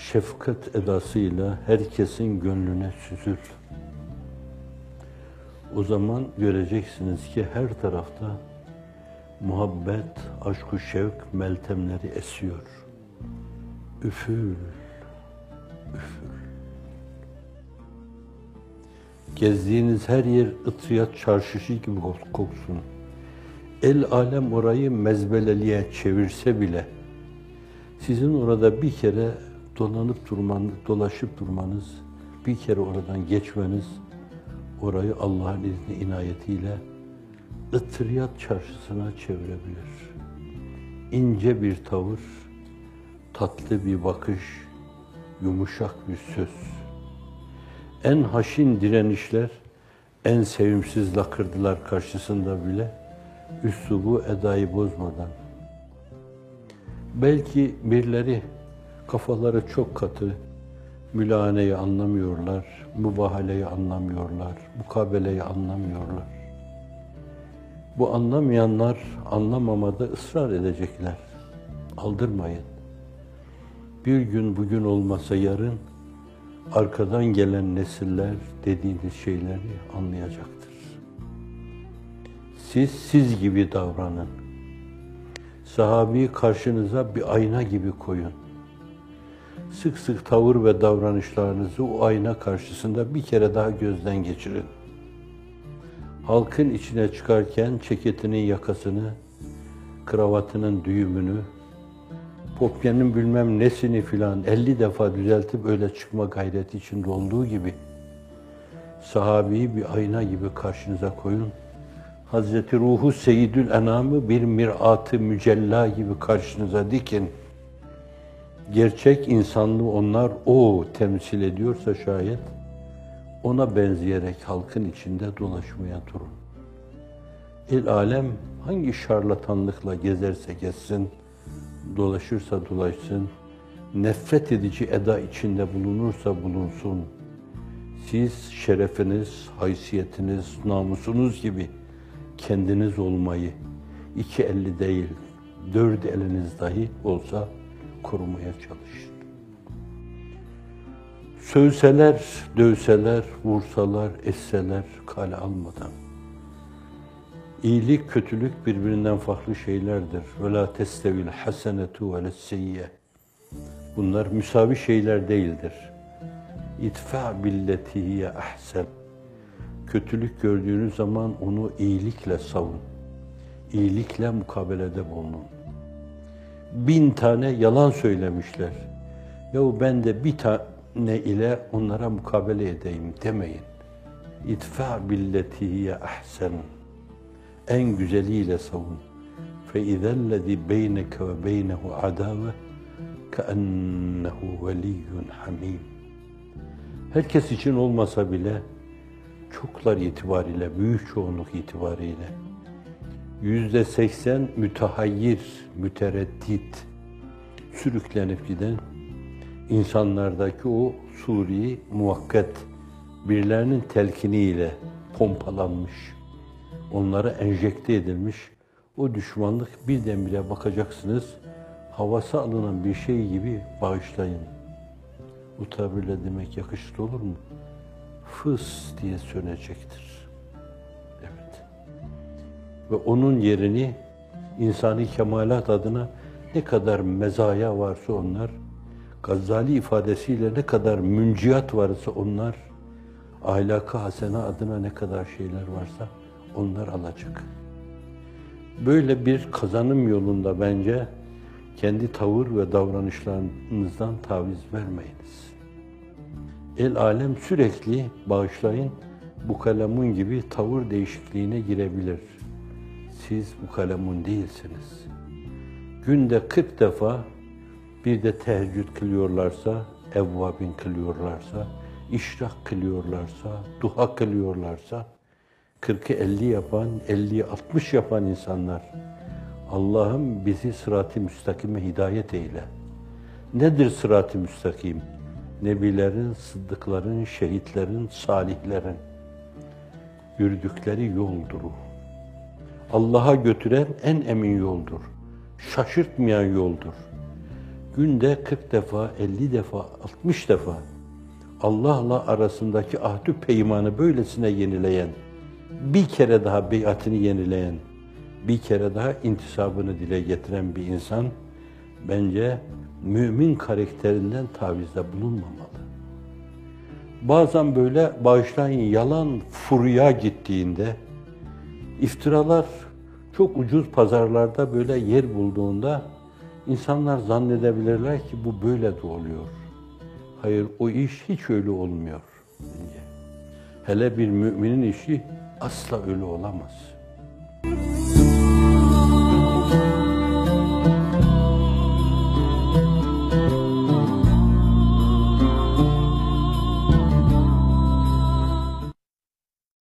şefkat edasıyla herkesin gönlüne süzül. O zaman göreceksiniz ki her tarafta muhabbet, aşk-ı şevk meltemleri esiyor. Üfül, üfül. Gezdiğiniz her yer ıtriyat çarşışı gibi koksun. El alem orayı mezbeleliğe çevirse bile sizin orada bir kere dolanıp durmanız, dolaşıp durmanız, bir kere oradan geçmeniz orayı Allah'ın izni inayetiyle ıtriyat çarşısına çevirebilir. İnce bir tavır, tatlı bir bakış, yumuşak bir söz. En haşin direnişler, en sevimsiz lakırdılar karşısında bile üslubu edayı bozmadan. Belki birileri kafaları çok katı, mülahaneyi anlamıyorlar, mübahaleyi anlamıyorlar, mukabeleyi anlamıyorlar. Bu anlamayanlar anlamamada ısrar edecekler. Aldırmayın. Bir gün bugün olmasa yarın arkadan gelen nesiller dediğiniz şeyleri anlayacaktır. Siz siz gibi davranın. Sahabeyi karşınıza bir ayna gibi koyun. Sık sık tavır ve davranışlarınızı o ayna karşısında bir kere daha gözden geçirin. Halkın içine çıkarken ceketinin yakasını, kravatının düğümünü, popyanın bilmem nesini filan 50 defa düzeltip öyle çıkma gayreti içinde olduğu gibi sahabeyi bir ayna gibi karşınıza koyun. Hazreti Ruhu Seyyidül Enam'ı bir mirat-ı mücella gibi karşınıza dikin. Gerçek insanlığı onlar o temsil ediyorsa şayet ona benzeyerek halkın içinde dolaşmaya durun. El alem hangi şarlatanlıkla gezerse gezsin, dolaşırsa dolaşsın, nefret edici eda içinde bulunursa bulunsun. Siz şerefiniz, haysiyetiniz, namusunuz gibi kendiniz olmayı iki elli değil, dört eliniz dahi olsa korumaya çalışın. Sövseler, dövseler, vursalar, esseler kale almadan. İyilik, kötülük birbirinden farklı şeylerdir. La testevil hasenetu ve seyye. Bunlar müsavi şeyler değildir. İtfa billeti hiye ahsen. Kötülük gördüğünüz zaman onu iyilikle savun. İyilikle mukabelede bulunun bin tane yalan söylemişler. Yahu ben de bir tane ile onlara mukabele edeyim demeyin. İtfa billetihiye ahsen. En güzeliyle savun. Fe izellezi beyneke ve beynehu adave keennehu veliyyun hamim. Herkes için olmasa bile çoklar itibariyle, büyük çoğunluk itibariyle yüzde seksen mütehayyir, mütereddit, sürüklenip giden insanlardaki o suri muvakkat birilerinin telkiniyle pompalanmış, onlara enjekte edilmiş o düşmanlık birdenbire bakacaksınız havası alınan bir şey gibi bağışlayın. Bu tabirle demek yakışıklı olur mu? Fıs diye sönecektir. Ve onun yerini insani kemalat adına ne kadar mezaya varsa onlar, Gazali ifadesiyle ne kadar münciyat varsa onlar, ahlakı hasena adına ne kadar şeyler varsa onlar alacak. Böyle bir kazanım yolunda bence kendi tavır ve davranışlarınızdan taviz vermeyiniz. El alem sürekli bağışlayın, bu kalemun gibi tavır değişikliğine girebilir. Siz bu kalemun değilsiniz. Günde 40 defa bir de teheccüd kılıyorlarsa, evvabin kılıyorlarsa, işrak kılıyorlarsa, duha kılıyorlarsa, 40'ı 50 yapan, 50'yi 60 yapan insanlar, Allah'ım bizi sırat-ı müstakime hidayet eyle. Nedir sırat-ı müstakim? Nebilerin, sıddıkların, şehitlerin, salihlerin yürüdükleri yoldur. Allah'a götüren en emin yoldur. Şaşırtmayan yoldur. Günde 40 defa, 50 defa, 60 defa Allah'la arasındaki ahdü peymanı böylesine yenileyen, bir kere daha beyatını yenileyen, bir kere daha intisabını dile getiren bir insan bence mümin karakterinden tavizde bulunmamalı. Bazen böyle bağışlayın yalan furya gittiğinde, iftiralar çok ucuz pazarlarda böyle yer bulduğunda insanlar zannedebilirler ki bu böyle de oluyor. Hayır o iş hiç öyle olmuyor. Hele bir müminin işi asla öyle olamaz.